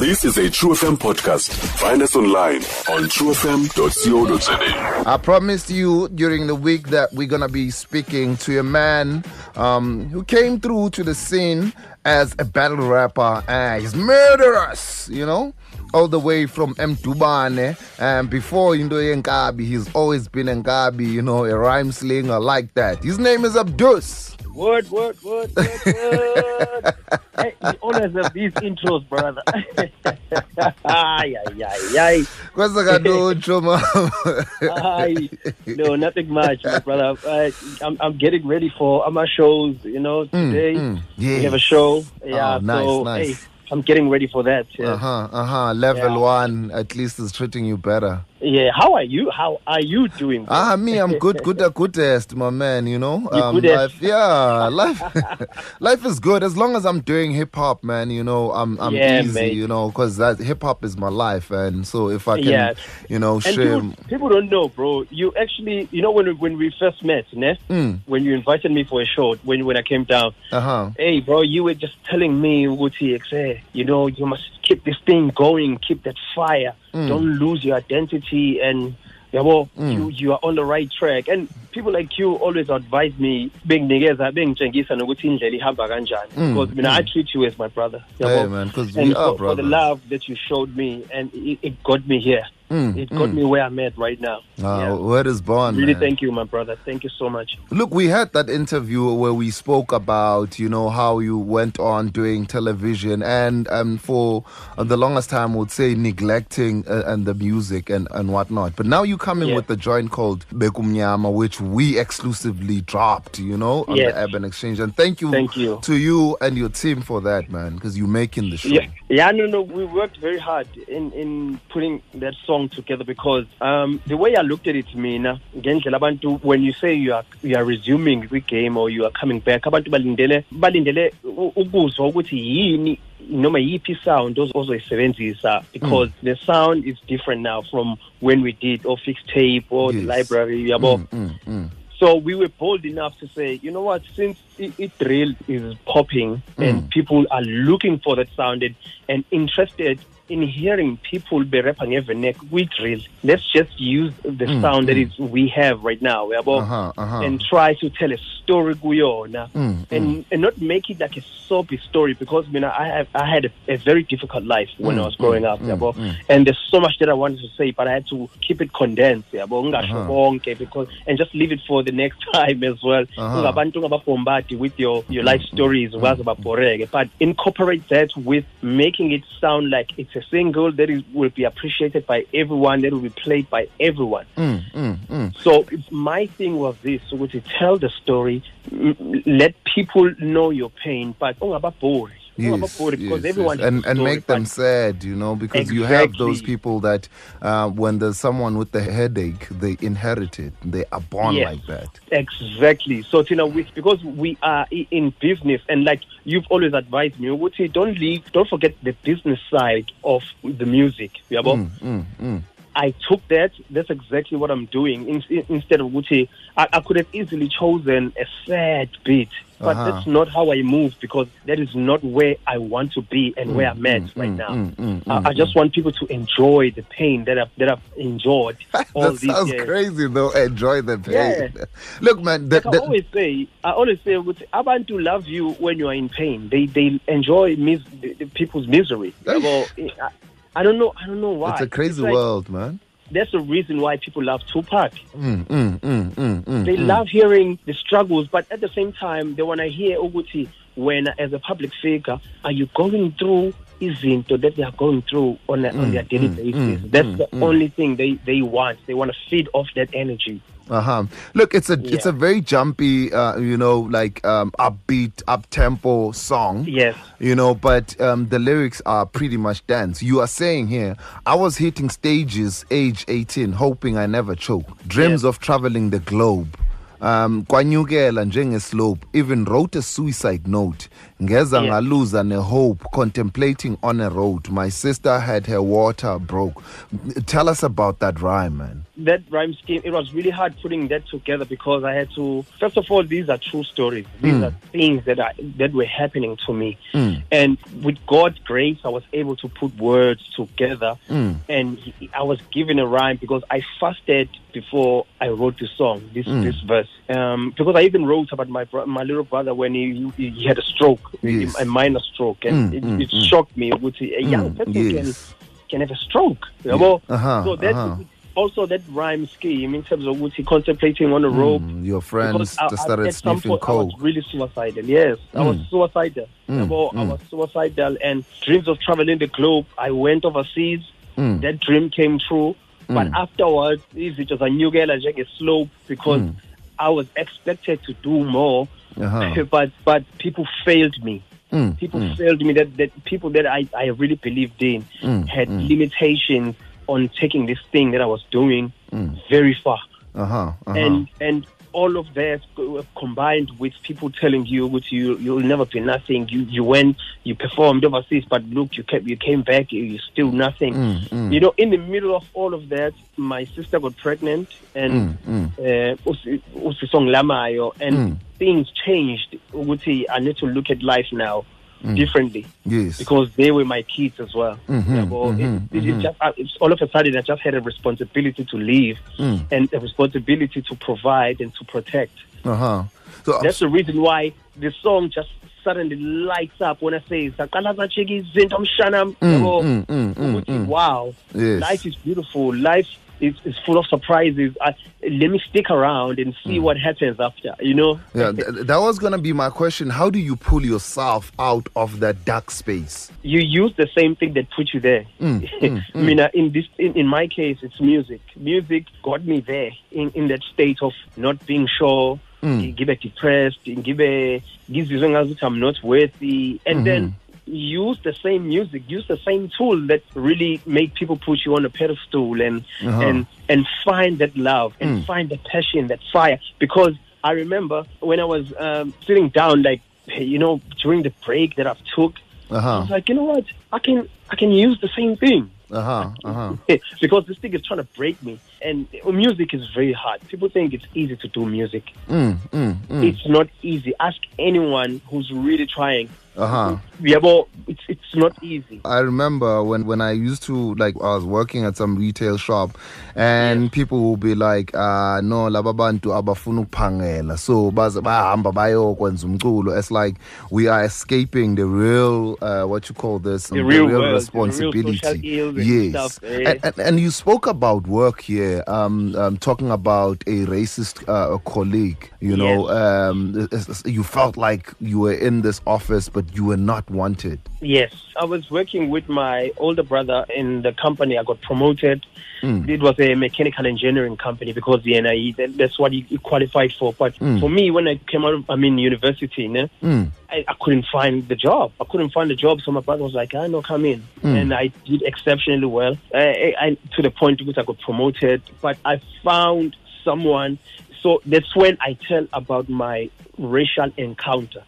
This is a True FM podcast. Find us online on truefm.co.za. I promised you during the week that we're gonna be speaking to a man um, who came through to the scene as a battle rapper and he's murderous, you know, all the way from Mdubane. And before Indo Nkabi, he's always been Nkabi, you know, a rhyme slinger like that. His name is Abdus. Word, word, word, word, word. hey, you always have these intros, brother. ay, ay, ay, ay. Kwesa kadocho, mama. ay. No, nothing much, my brother. I, I'm, I'm getting ready for my shows, you know, today. mm, We have a show. Yeah, Oh, nice, so, nice. hey, I'm getting ready for that. Yeah. Uh huh, uh huh. Level Yeah. one at least is treating you better. Yeah. How are you? How are you doing? bro? Ah, me, I'm good, good, goodest, my man. You know, um, life, yeah, life, life is good as long as I'm doing hip hop, man. You know, I'm, I'm Yeah, easy, mate. you know, because that hip hop is my life, and so if I can, Yeah. you know, share, people, people don't know, bro. You actually, you know, when we- when we first met, ne? Mm. when you invited me for a show, when when I came down, uh huh, hey, bro, you were just telling me, eh, you know, you must keep this thing going, keep that fire, Mm. don't lose your identity, and yeah, well, you you are on the right track. And people like you always advise me, being jengisa, nokuthi indlela ihamba kanjani. Mm, Because know, I treat you as my brother. Hey, yabo? man, 'cause and we are for, for the love that you showed me, and it, it got me here. Mm, it got mm. me where I'm at right now. uh, Yeah. word is born. Really, man. thank you, my brother. Thank you so much. Look, we had that interview where we spoke about, you know, how you went on doing television and um, for uh, the longest time would say neglecting uh, and the music and, and whatnot. But now you come in Yeah. with the joint called Bekumnyama, which we exclusively dropped, you know, on Yes. the Urban Exchange. And thank you, Thank you. to you and your team for that, man, because you're making the show. Yeah, yeah, no, no. We worked very hard in in putting that song together because um, the way I looked at it, mina, when you say you are you are resuming the game or you are coming back, abantu balindele balindele ukuzwa ukuthi yini noma yiphi sound oz- ozoyisebenzisa because the sound is different now from when we did or fixed tape or the library yabo. Mm, mm, mm. So we were bold enough to say, you know what, since it, it drill is popping and people are looking for that sound and, and interested in hearing people be rapping every neck, we drill. Let's just use the sound that is we have right now, yabo, Uh-huh, uh-huh. and try to tell a story kuyona, Mm, and and not make it like a soapy story because you know I have I had a, a very difficult life when Mm, I was growing up, yabo, and there's so much that I wanted to say, but I had to keep it condensed, yabo, Uh-huh. because and just leave it for the next time as well. Uh-huh. With your your life stories, but incorporate that with making it sound like it's a single that is, will be appreciated by everyone, that will be played by everyone. Mm, mm, mm. So my thing was this: so to tell the story, m- let people know your pain, but ungababhori. Yes, yes, yes. and and make them sad, you know, because you have those people that uh, when there's someone with the headache, they inherit it. They are born Yes. like that. Exactly. So, you know, we, because we are in business, and like you've always advised me, would say don't leave, don't forget the business side of the music. yabo? Mm, mm, mm. I took that. That's exactly what I'm doing. In, in- instead of Gucci, I, I could have easily chosen a sad beat, but Uh-huh. that's not how I move because that is not where I want to be and where I'm at right now. mm, mm, I, I just want people to enjoy the pain that I've that I've enjoyed all that these sounds years. crazy though. Enjoy the pain. Yeah. Look, man. The, Like I always say, I always say, ukuthi to love you when you are in pain. They they enjoy mis- the, the people's misery. well, I, I don't know. I don't know why. it's a crazy like- world, man. That's the reason why people love Tupac. Mm, mm, mm, mm, mm, They mm. love hearing the struggles, but at the same time, they want to hear ukuthi when, as a public figure, are you going through izinto that they are going through on, a, on their daily basis? That's the only thing they, they want. They want to feed off that energy. Uh-huh. Look, it's a it's a very jumpy, uh, you know, like um, upbeat, up tempo song. Yes. You know, but um, the lyrics are pretty much dance. You are saying here, I was hitting stages age 18, hoping I never choke. Dreams Yes. of traveling the globe. Um kwanyukela njengeslope even wrote a suicide note ngeza Yeah. ngaluza nehope contemplating on a road my sister had her water broke tell us about that rhyme man that rhyme scheme, it was really hard putting that together because I had to. First of all, these are true stories. These Mm. are things that I, that were happening to me, Mm. and with God's grace, I was able to put words together, Mm. and I was given a rhyme because I fasted before I wrote the song. This Mm. this verse, um, because I even wrote about my bro- my little brother when he he, he had a stroke, Yes. a minor stroke, and Mm, it, mm, it mm. shocked me. Which a young Mm, person yes. can can have a stroke. yabo? Uh-huh, so that uh-huh. also that rhyme scheme in terms of what he contemplating on a rope. Mm, your friends I- just started at some sniffing point I coke was really suicidal. Yes, I was suicidal. Mm, I was suicidal, and dreams of traveling the globe. I went overseas. That dream came true. But Mm. afterwards, it was a new girl like a slope because Mm. I was expected to do more, Uh-huh. but but people failed me. Mm, People mm, failed me. That that people that I, I really believed in Mm, had mm. limitations on taking this thing that I was doing very far uh-huh, uh-huh. and and all of that combined with people telling you which you you'll never be nothing. You you went you performed overseas but look you came you came back you you're still nothing. Mm, mm. you know in the middle of all of that my sister got pregnant and Mm, uh, usisong lamayo and Mm. things changed. I need to look at life now Mm. differently yes because they were my kids as well. Mhm, Yabo, mhm, it, it is mhm. just, uh, it's all of a sudden, I just had a responsibility to live Mm. and a responsibility to provide and to protect. uh-huh so That's the reason why the song just suddenly lights up when I say, "Saqala sacheki izinto mshanam." Mm, mm, mm, mm, mm. Wow, Yes. life is beautiful. Life is, is full of surprises. I, let me stick around and see what happens after. You know? Mm. Yeah, th- that was gonna be my question. How do you pull yourself out of that dark space? you use the same thing that put you there. Mm, mm, I mean, uh, in this, in, in my case, it's music. Music got me there in, in that state of not being sure, Mm. give depressed, give a ngazuthi I'm not worthy, and Mhm. then use the same music, use the same tool that really make people put you on a pedestal and Uh-huh. and and find that love and Mm. find that passion, that fire. Because I remember when I was um, sitting down, like you know, during the break that I've took, I Uh-huh. was like, you know what? I can I can use the same thing Uh-huh. Uh-huh. because this thing is trying to break me. And music is very hard. People think it's easy to do music. Mm, mm, mm. It's not easy. Ask anyone who's really trying. Uh-huh. Yeah, but it's it's not easy. I remember when, when I used to like I was working at some retail shop and people will be like uh no laba bantu abafuna ukuphangela. So bahamba bayokwenza umculo. It's like we are escaping the real uh what you call this The real world, the real responsibility. and yes. stuff, eh. and, and, and you spoke about work here um, um talking about a racist uh, colleague you know um you felt like you were in this office but you were not wanted. Yes, I was working with my older brother in the company. I got promoted. Mm. It was a mechanical engineering company because the NIE that, that's what he, qualified for. But Mm. for me, when I came out, of, I mean, university, ne, mm. I, I couldn't find the job. I couldn't find the job. So my brother was like, "I know, come in," Mm. and I did exceptionally well. I, I, to the point which I got promoted. But I found someone. So that's when I tell about my racial encounter.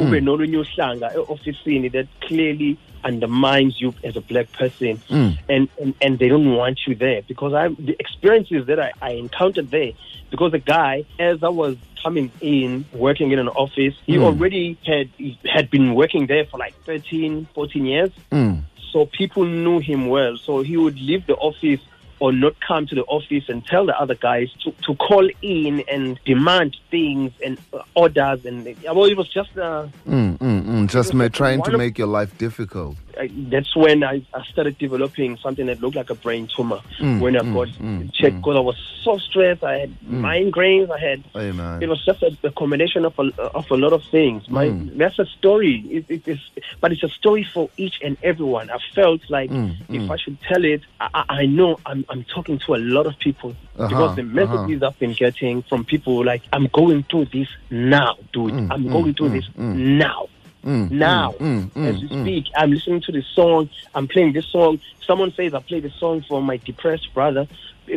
Ube nolunye uhlanga e-ofisini that clearly undermines you as a black person Mm. and, and and they don't want you there because I the experiences that I, I encountered there because the guy as I was coming in working in an office he Mm. already had he had been working there for like 13 14 years Mm. so people knew him well so he would leave the office or not come to the office and tell the other guys to, to call in and demand things and orders and well it was just uh, Mm, mm, mm. Just ma- trying to make your life difficult. I, that's when I, I started developing something that looked like a brain tumor. Mm, when I mm, got mm, checked mm. because I was so stressed. I had migraines. I had. Hey. It was just a, a combination of a, of a lot of things. My Mm. that's a story. It, it is, but it's a story for each and everyone. I felt like Mm, if mm. I should tell it, I, I know I'm I'm talking to a lot of people Uh-huh, because the messages I've been getting from people like I'm going through this now, dude. Mm, I'm mm, going through mm, this mm. now Mm, now mm, mm, as we mm, speak i'm listening to this song i'm playing this song someone says i play this song for my depressed brother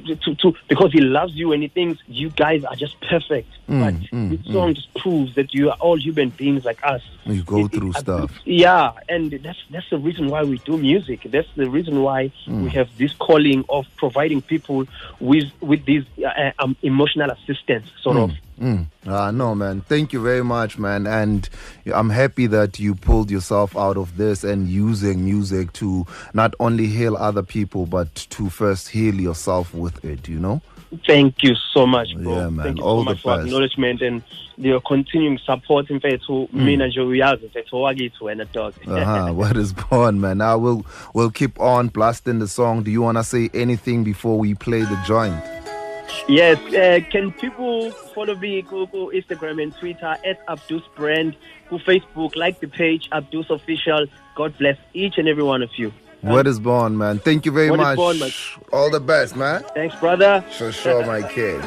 to, to because he loves you and he thinks you guys are just perfect. but mm, this song just proves that you are all human beings like us. You go It- it- through I- stuff. Yeah, and that's that's the reason why we do music. That's the reason why we have this calling of providing people with with these uh, um, emotional assistance, sort of. Mm. Ah, no, man. Thank you very much, man. And I'm happy that you pulled yourself out of this and using music to not only heal other people, but to first heal yourself with it, you know? Thank you so much, bro. Yeah, man. Thank you All so much for best. acknowledgement and your continuing support. In fact, who Hmm. mina nje uyazi mfethu owakithi wena dog. Uh-huh. what is born, man? Now we'll we'll keep on blasting the song. Do you wanna say anything before we play the joint? Yes, uh, can people follow me go, go Instagram and Twitter at Abdus Brand, go Facebook, like the page Abdus Official. God bless each and every one of you. What is born, man? Thank you very What is much. born, man? All the best, man. Thanks, brother. Sure, sure, my kid.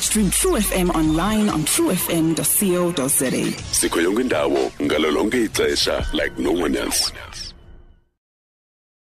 Stream True FM online on truefm.co.za. sikho yonke indawo ngalo lonke ixesha like no one else